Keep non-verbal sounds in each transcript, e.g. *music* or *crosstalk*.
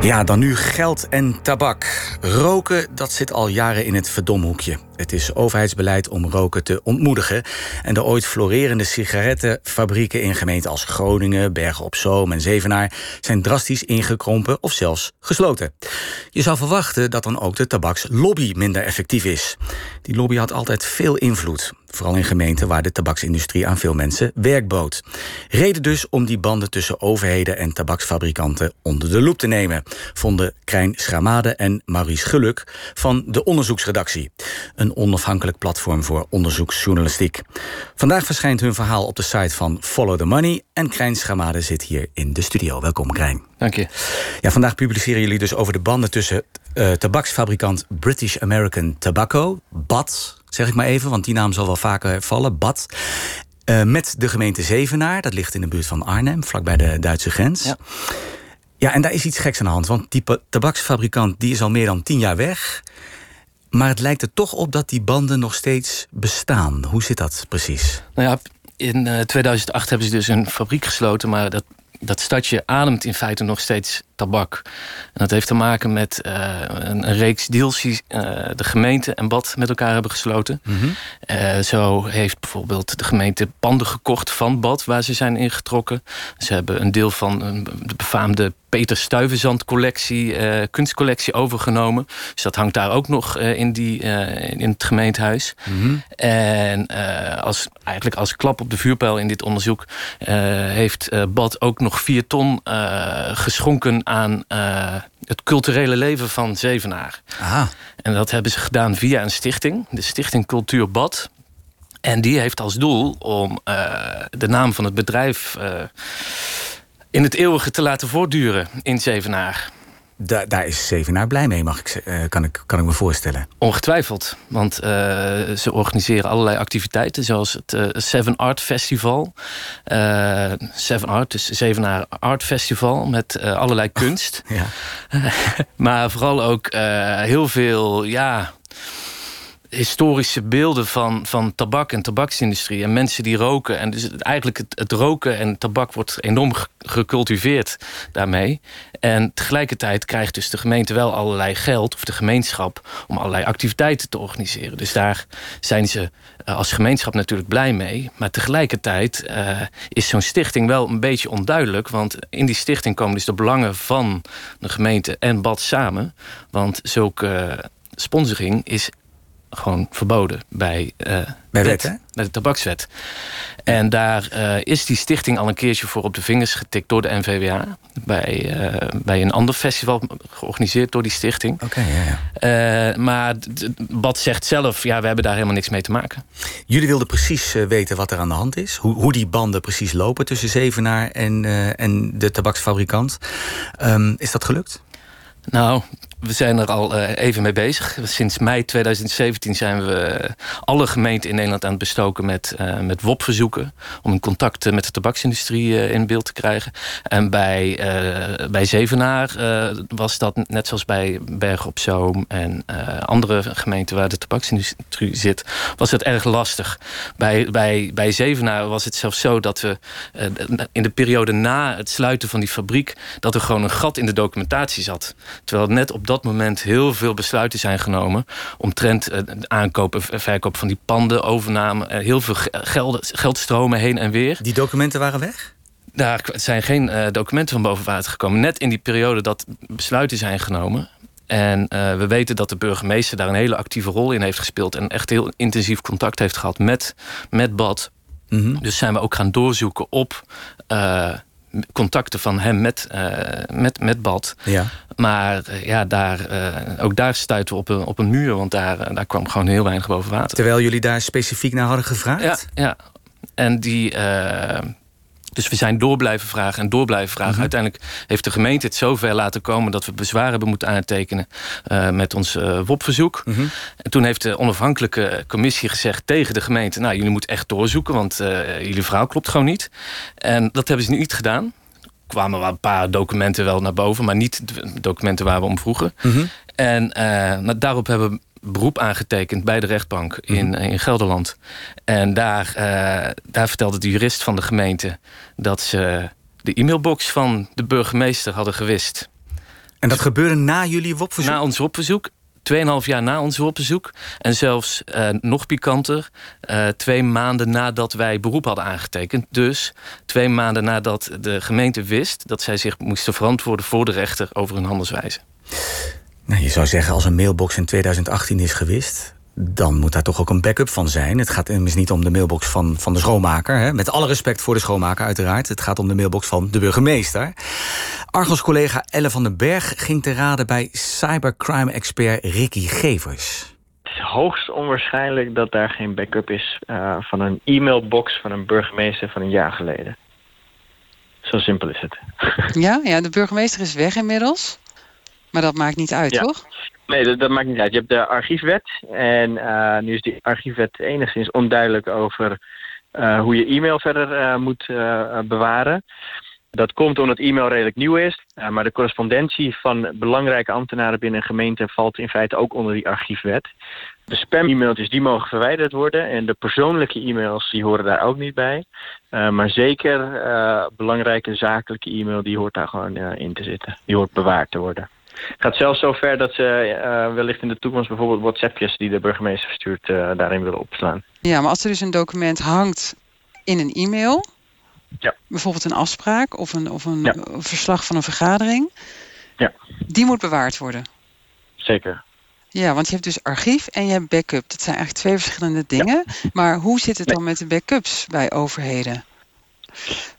Ja, dan nu geld en tabak. Roken, dat zit al jaren in het verdomhoekje. Het is overheidsbeleid om roken te ontmoedigen. En de ooit florerende sigarettenfabrieken in gemeenten als Groningen, Bergen op Zoom en Zevenaar zijn drastisch ingekrompen of zelfs gesloten. Je zou verwachten dat dan ook de tabakslobby minder effectief is. Die lobby had altijd veel invloed. Vooral in gemeenten waar de tabaksindustrie aan veel mensen werk bood. Reden dus om die banden tussen overheden en tabaksfabrikanten onder de loep te nemen, vonden Krijn Schramade en Maurice Geluk van de onderzoeksredactie. Onafhankelijk platform voor onderzoeksjournalistiek. Vandaag verschijnt hun verhaal op de site van Follow the Money en Krijn Schramade zit hier in de studio. Welkom Krijn. Dank je. Ja, vandaag publiceren jullie dus over de banden tussen uh, tabaksfabrikant British American Tobacco, BAT, zeg ik maar even, want die naam zal wel vaker vallen, BAT. Uh, met de gemeente Zevenaar, dat ligt in de buurt van Arnhem, vlakbij de Duitse grens. Ja. ja, en daar is iets geks aan de hand, want die tabaksfabrikant die is al meer dan tien jaar weg. Maar het lijkt er toch op dat die banden nog steeds bestaan. Hoe zit dat precies? Nou ja, in uh, 2008 hebben ze dus een fabriek gesloten, maar dat dat stadje ademt in feite nog steeds tabak. En dat heeft te maken met uh, een, een, reeks deals die uh, de gemeente en Bad met elkaar hebben gesloten. Mm -hmm. uh, zo heeft bijvoorbeeld de gemeente panden gekocht van Bad, waar ze zijn ingetrokken. Ze hebben een deel van de befaamde Peter Stuyvesant collectie, kunstcollectie overgenomen. Dus dat hangt daar ook nog in, die, in het gemeentehuis. Mm -hmm. En als, eigenlijk als klap op de vuurpijl in dit onderzoek heeft Bad ook nog vier ton geschonken aan uh, het culturele leven van Zevenaar. Aha. En dat hebben ze gedaan via een stichting, de Stichting Cultuur Bad. En die heeft als doel om uh, de naam van het bedrijf uh, in het eeuwige te laten voortduren in Zevenaar. Da daar is Zevenaar blij mee, mag ik, uh, kan, ik, kan ik me voorstellen. Ongetwijfeld. Want uh, ze organiseren allerlei activiteiten, zoals het uh, Seven Art Festival. Seven Art, dus Zevenaar Art Festival met allerlei kunst. ja. *laughs* maar vooral ook heel veel, ja, historische beelden van, van tabak en tabaksindustrie. En mensen die roken. En dus eigenlijk het, het roken en tabak wordt enorm gecultiveerd daarmee. En tegelijkertijd krijgt dus de gemeente wel allerlei geld, of de gemeenschap, om allerlei activiteiten te organiseren. Dus daar zijn ze uh, als gemeenschap natuurlijk blij mee. Maar tegelijkertijd uh, is zo'n stichting wel een beetje onduidelijk. Want in die stichting komen dus de belangen van de gemeente en Bad samen. Want zulke uh, sponsoring is gewoon verboden bij, uh, bij, wet, hè? bij de tabakswet. En daar uh, is die stichting al een keertje voor op de vingers getikt door de NVWA. Bij, uh, bij een ander festival georganiseerd door die stichting. Oké, okay, ja, ja. maar Bad zegt zelf, ja, we hebben daar helemaal niks mee te maken. Jullie wilden precies weten wat er aan de hand is. Hoe, hoe die banden precies lopen tussen Zevenaar en, en de tabaksfabrikant. Um, is dat gelukt? Nou, we zijn er al uh, even mee bezig. Sinds mei 2017 zijn we alle gemeenten in Nederland aan het bestoken met, uh, met WOP-verzoeken. Om in contact met de tabaksindustrie in beeld te krijgen. En bij, bij Zevenaar was dat net zoals bij Bergen op Zoom en andere gemeenten waar de tabaksindustrie zit, was het erg lastig. Bij, bij, bij Zevenaar was het zelfs zo dat we in de periode na het sluiten van die fabriek, dat er gewoon een gat in de documentatie zat. Terwijl net op dat moment heel veel besluiten zijn genomen... omtrent uh, aankoop en verkoop van die panden, overname... Uh, heel veel geld, geldstromen heen en weer. Die documenten waren weg? Daar zijn geen uh, documenten van boven water gekomen. Net in die periode dat besluiten zijn genomen... En uh, we weten dat de burgemeester daar een hele actieve rol in heeft gespeeld... en echt heel intensief contact heeft gehad met, met Bad. Mm -hmm. Dus zijn we ook gaan doorzoeken op... Uh, contacten van hem met, uh, met, met Bad. Ja. Maar uh, ja, daar, uh, ook daar stuiten we op een, op een muur. Want daar, daar kwam gewoon heel weinig boven water. Terwijl jullie daar specifiek naar hadden gevraagd? Ja, ja. en die... Dus we zijn door blijven vragen en door blijven vragen. -hmm. Uiteindelijk heeft de gemeente het zover laten komen... dat we bezwaar hebben moeten aantekenen uh, met ons uh, WOP-verzoek. -hmm. En toen heeft de onafhankelijke commissie gezegd tegen de gemeente... nou, jullie moeten echt doorzoeken, want uh, jullie verhaal klopt gewoon niet. En dat hebben ze niet gedaan. Er kwamen wel een paar documenten wel naar boven... maar niet de documenten waar we om vroegen. -hmm. En nou, daarop hebben we beroep aangetekend bij de rechtbank in, mm. in Gelderland. En daar, uh, daar vertelde de jurist van de gemeente... dat ze de e-mailbox van de burgemeester hadden gewist. En dat gebeurde na jullie WOP-verzoek? Na ons WOP-verzoek. 2,5 jaar na ons WOP-bezoek. En zelfs uh, nog pikanter, uh, twee maanden nadat wij beroep hadden aangetekend. Dus twee maanden nadat de gemeente wist... dat zij zich moesten verantwoorden voor de rechter over hun handelswijze. Nou, je zou zeggen, als een mailbox in 2018 is gewist dan moet daar toch ook een backup van zijn. Het gaat immers niet om de mailbox van, van de schoonmaker. Hè? Met alle respect voor de schoonmaker, uiteraard. Het gaat om de mailbox van de burgemeester. Argos-collega Elle van den Berg ging te raden bij cybercrime-expert Ricky Gevers. Het is hoogst onwaarschijnlijk dat daar geen backup is uh, van een e-mailbox van een burgemeester van een jaar geleden. Zo simpel is het. Ja, ja de burgemeester is weg inmiddels. Maar dat maakt niet uit, toch? Nee, dat, dat, maakt niet uit. Je hebt de archiefwet. En uh, nu is die archiefwet enigszins onduidelijk over uh, hoe je e-mail verder uh, moet bewaren. Dat komt omdat e-mail redelijk nieuw is. maar de correspondentie van belangrijke ambtenaren binnen een gemeente valt in feite ook onder die archiefwet. De spam-e-mailtjes die mogen verwijderd worden. En de persoonlijke e-mails die horen daar ook niet bij. maar zeker belangrijke zakelijke e-mail die hoort daar gewoon in te zitten. Die hoort bewaard te worden. Het gaat zelfs zo ver dat ze uh, wellicht in de toekomst bijvoorbeeld WhatsAppjes die de burgemeester verstuurt uh, daarin willen opslaan. Ja, maar als er dus een document hangt in een e-mail, ja. bijvoorbeeld een afspraak of een, of een ja. verslag van een vergadering, ja. die moet bewaard worden. Zeker. Ja, want je hebt dus archief en je hebt backup. Dat zijn eigenlijk twee verschillende dingen. Maar hoe zit het dan met de backups bij overheden?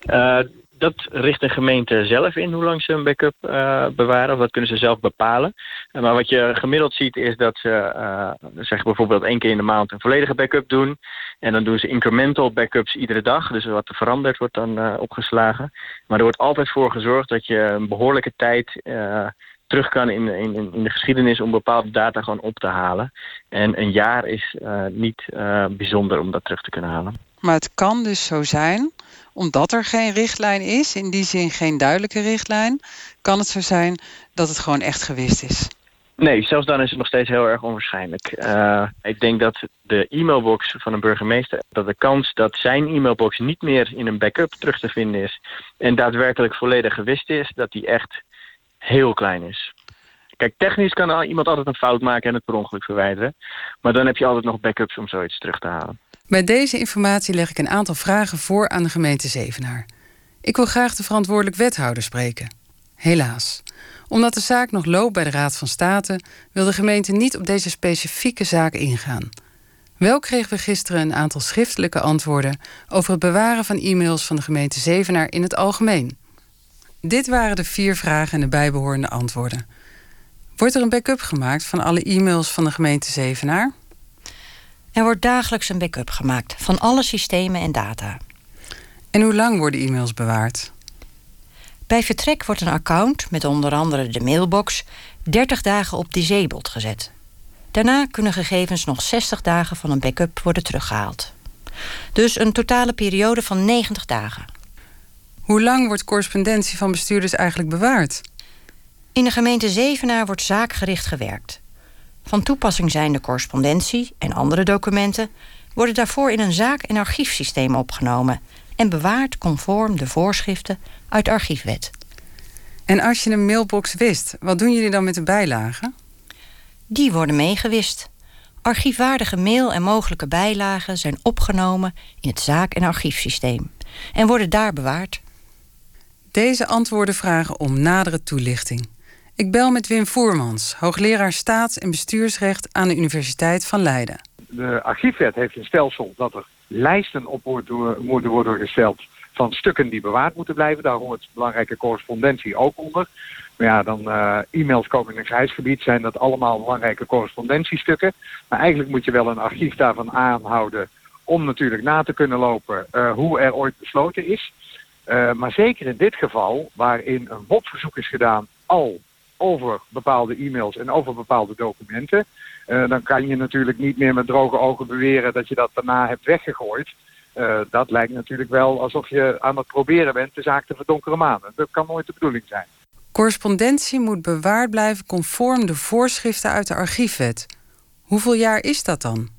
Uh, dat richt een gemeente zelf in hoe lang ze een backup uh, bewaren. Of dat kunnen ze zelf bepalen. Uh, maar wat je gemiddeld ziet is dat ze uh, zeg bijvoorbeeld één keer in de maand een volledige backup doen. En dan doen ze incremental backups iedere dag. Dus wat er veranderd wordt dan opgeslagen. Maar er wordt altijd voor gezorgd dat je een behoorlijke tijd terug kan in, in, in de geschiedenis om bepaalde data gewoon op te halen. En een jaar is niet bijzonder om dat terug te kunnen halen. Maar het kan dus zo zijn omdat er geen richtlijn is, in die zin geen duidelijke richtlijn, kan het zo zijn dat het gewoon echt gewist is. Nee, zelfs dan is het nog steeds heel erg onwaarschijnlijk. Uh, ik denk dat de e-mailbox van een burgemeester... dat de kans dat zijn e-mailbox niet meer in een backup terug te vinden is... en daadwerkelijk volledig gewist is, dat die echt heel klein is. Kijk, technisch kan iemand altijd een fout maken en het per ongeluk verwijderen. Maar dan heb je altijd nog backups om zoiets terug te halen. Bij deze informatie leg ik een aantal vragen voor aan de gemeente Zevenaar. Ik wil graag de verantwoordelijk wethouder spreken. Helaas. Omdat de zaak nog loopt bij de Raad van State, wil de gemeente niet op deze specifieke zaak ingaan. Wel kregen we gisteren een aantal schriftelijke antwoorden over het bewaren van e-mails van de gemeente Zevenaar in het algemeen. Dit waren de vier vragen en de bijbehorende antwoorden. Wordt er een backup gemaakt van alle e-mails van de gemeente Zevenaar? Er wordt dagelijks een backup gemaakt van alle systemen en data. En hoe lang worden e-mails bewaard? Bij vertrek wordt een account, met onder andere de mailbox, 30 dagen op disabled gezet. Daarna kunnen gegevens nog 60 dagen van een backup worden teruggehaald. Dus een totale periode van 90 dagen. Hoe lang wordt correspondentie van bestuurders eigenlijk bewaard? In de gemeente Zevenaar wordt zaakgericht gewerkt. Van toepassing zijn de correspondentie en andere documenten worden daarvoor in een zaak- en archiefsysteem opgenomen en bewaard conform de voorschriften uit de archiefwet. En als je een mailbox wist, wat doen jullie dan met de bijlagen? Die worden meegewist. Archiefwaardige mail en mogelijke bijlagen zijn opgenomen in het zaak- en archiefsysteem en worden daar bewaard. Deze antwoorden vragen om nadere toelichting. Ik bel met Wim Voermans, hoogleraar staats- en bestuursrecht aan de Universiteit van Leiden. De archiefwet heeft een stelsel dat er lijsten op moeten worden gesteld van stukken die bewaard moeten blijven. Daar hoort belangrijke correspondentie ook onder. Maar ja, dan uh, e-mails komen in een grijs zijn dat allemaal belangrijke correspondentiestukken. Maar eigenlijk moet je wel een archief daarvan aanhouden om natuurlijk na te kunnen lopen uh, hoe er ooit besloten is. Uh, maar zeker in dit geval, waarin een WOP-verzoek is gedaan al over bepaalde e-mails en over bepaalde documenten. Uh, dan kan je natuurlijk niet meer met droge ogen beweren dat je dat daarna hebt weggegooid. Uh, dat lijkt natuurlijk wel alsof je aan het proberen bent de zaak te verdonkeren maanden. Dat kan nooit de bedoeling zijn. Correspondentie moet bewaard blijven conform de voorschriften uit de archiefwet. Hoeveel jaar is dat dan?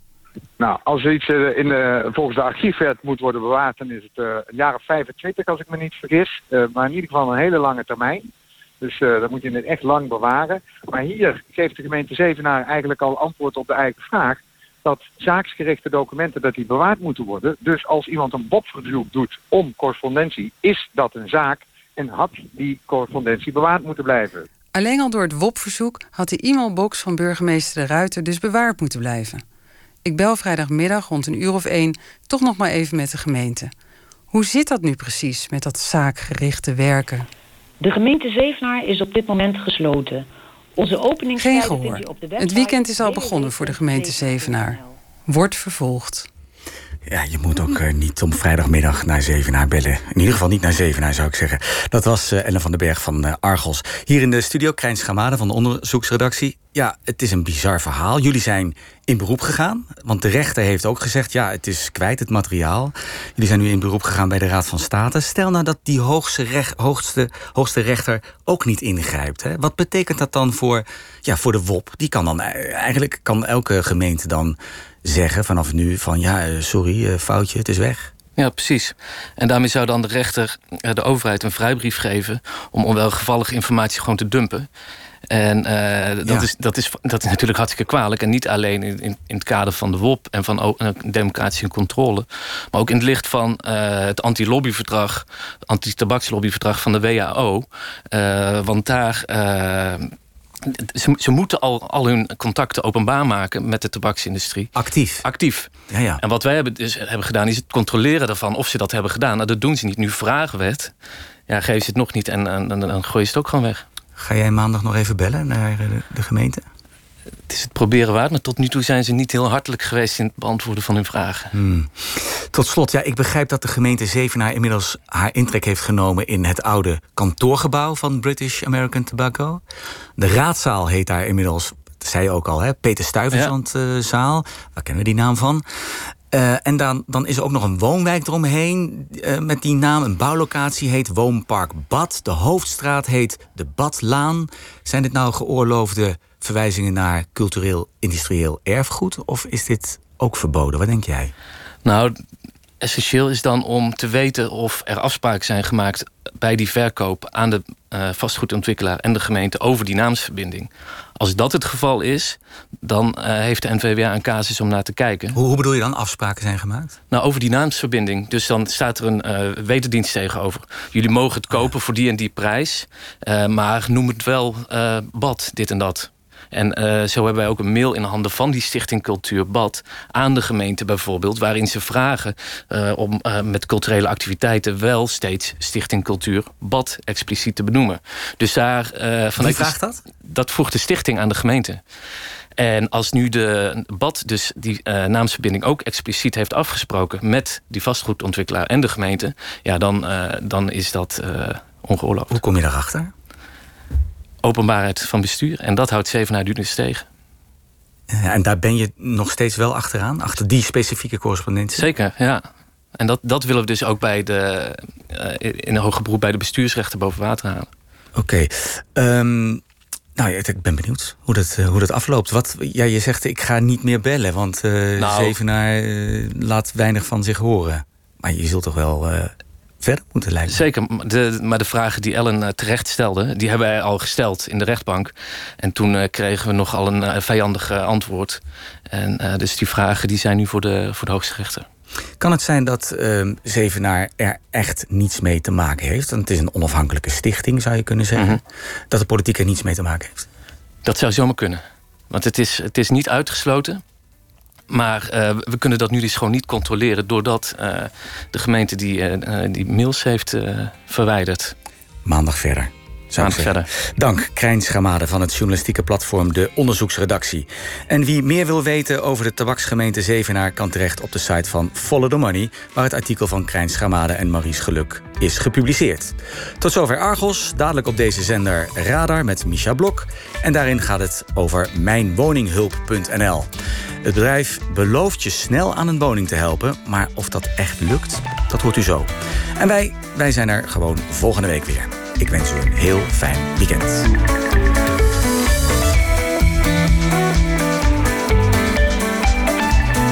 Nou, als iets uh, in de, volgens de archiefwet moet worden bewaard, dan is het een jaar of 25 als ik me niet vergis. maar in ieder geval een hele lange termijn. Dus uh, dan moet je het echt lang bewaren. Maar hier geeft de gemeente Zevenaar eigenlijk al antwoord op de eigen vraag. Dat zaaksgerichte documenten dat die bewaard moeten worden. Dus als iemand een BOP-verzoek doet om correspondentie, is dat een zaak en had die correspondentie bewaard moeten blijven. Alleen al door het WOP-verzoek had de e-mailbox van burgemeester De Ruiter dus bewaard moeten blijven. Ik bel vrijdagmiddag rond een uur of één toch nog maar even met de gemeente. Hoe zit dat nu precies met dat zaakgerichte werken? De gemeente Zevenaar is op dit moment gesloten. Onze opening Geen gehoor. Het weekend is al begonnen voor de gemeente Zevenaar. Wordt vervolgd. Ja, je moet ook uh, niet om vrijdagmiddag naar Zevenaar bellen. In ieder geval niet naar Zevenaar, zou ik zeggen. Dat was uh, Ellen van den Berg van uh, Argos. Hier in de studio, Krijn Schamade van de onderzoeksredactie. Ja, het is een bizar verhaal. Jullie zijn in beroep gegaan. Want de rechter heeft ook gezegd... ja, het is kwijt, het materiaal. Jullie zijn nu in beroep gegaan bij de Raad van State. Stel nou dat die hoogste, hoogste, hoogste rechter ook niet ingrijpt. Hè? Wat betekent dat dan voor, ja, voor de WOP? Die kan dan eigenlijk kan elke gemeente dan zeggen vanaf nu van ja, eh, sorry, eh, foutje, het is weg. Ja, precies. En daarmee zou dan de rechter eh, de overheid een vrijbrief geven om onwelgevallige informatie gewoon te dumpen. En uh, dat, is, dat, is, dat is natuurlijk hartstikke kwalijk. En niet alleen in, in, in het kader van de WOP en van democratische controle. Maar ook in het licht van uh, het anti-lobbyverdrag, anti-tabakslobbyverdrag van de WHO. Uh, want daar ze, ze, moeten al, al hun contacten openbaar maken met de tabaksindustrie. Actief? Actief. Ja, ja. En wat wij hebben, dus, hebben gedaan is het controleren daarvan of ze dat hebben gedaan. Nou, dat doen ze niet. Nu vragen we het. Ja, geven ze het nog niet en, en, dan gooi je het ook gewoon weg. Ga jij maandag nog even bellen naar de, de gemeente? Het is het proberen waard, maar tot nu toe zijn ze niet heel hartelijk geweest in het beantwoorden van hun vragen. Hmm. Tot slot, ja, ik begrijp dat de gemeente Zevenaar inmiddels haar intrek heeft genomen in het oude kantoorgebouw van British American Tobacco. De raadzaal heet daar inmiddels, dat zei je ook al, hè, Peter Stuyvesantzaal. Ja. Waar kennen we die naam van? Uh, en dan, dan is er ook nog een woonwijk eromheen uh, met die naam. Een bouwlocatie heet Woonpark Bad. De hoofdstraat heet de Badlaan. Zijn dit nou geoorloofde verwijzingen naar cultureel-industrieel erfgoed? Of is dit ook verboden? Wat denk jij? Nou, essentieel is dan om te weten of er afspraken zijn gemaakt bij die verkoop aan de uh, vastgoedontwikkelaar en de gemeente over die naamsverbinding. Als dat het geval is, dan uh, heeft de NVWA een casus om naar te kijken. Hoe, hoe, bedoel je dan afspraken zijn gemaakt? Nou, over die naamsverbinding. Dus dan staat er een uh, wederdienst tegenover. Jullie mogen het kopen voor die en die prijs, maar noem het wel bad, dit en dat. En uh, zo hebben wij ook een mail in handen van die Stichting Cultuur Bad aan de gemeente bijvoorbeeld, waarin ze vragen uh, om uh, met culturele activiteiten wel steeds Stichting Cultuur Bad expliciet te benoemen. Dus daar. van Wie vraagt dat? Dat vroeg de stichting aan de gemeente. En als nu de BAD dus die uh, naamsverbinding ook expliciet heeft afgesproken... met die vastgoedontwikkelaar en de gemeente... ja, dan, uh, dan is dat uh, ongeoorloofd. Hoe kom je daarachter? Openbaarheid van bestuur. En dat houdt Zevenaar dus tegen. En daar ben je nog steeds wel achteraan? Achter die specifieke correspondentie? Zeker, ja. En dat, dat willen we dus ook bij de, uh, in een hoger beroep bij de bestuursrechten boven water halen. Oké. Okay. Um, nou, ik ben benieuwd hoe dat, uh, hoe dat afloopt. Wat, ja, je zegt, ik ga niet meer bellen, want uh, nou, Zevenaar laat weinig van zich horen. Maar je zult toch wel verder moeten leiden. Zeker, de, maar de vragen die Ellen eh, terecht stelde... die hebben wij al gesteld in de rechtbank. En toen uh, kregen we nogal een uh, vijandig antwoord. En uh, dus die vragen die zijn nu voor de, voor de hoogste rechter. Kan het zijn dat uh, Zevenaar er echt niets mee te maken heeft? Want het is een onafhankelijke stichting, zou je kunnen zeggen. Mm -hmm. Dat de politiek er niets mee te maken heeft? Dat zou zomaar kunnen. Want het is, het is niet uitgesloten. Maar uh, we kunnen dat nu dus gewoon niet controleren... doordat uh, de gemeente die, uh, die mails heeft verwijderd. Maandag verder. Verder. Dank, Krijn Schamade van het journalistieke platform De Onderzoeksredactie. En wie meer wil weten over de tabaksgemeente Zevenaar... kan terecht op de site van Follow the Money... waar het artikel van Krijn Schamade en Maries Geluk is gepubliceerd. Tot zover Argos, dadelijk op deze zender Radar met Misha Blok. En daarin gaat het over mijnwoninghulp.nl. Het bedrijf belooft je snel aan een woning te helpen, maar of dat echt lukt, dat hoort u zo. En wij, wij zijn er gewoon volgende week weer. Ik wens u een heel fijn weekend.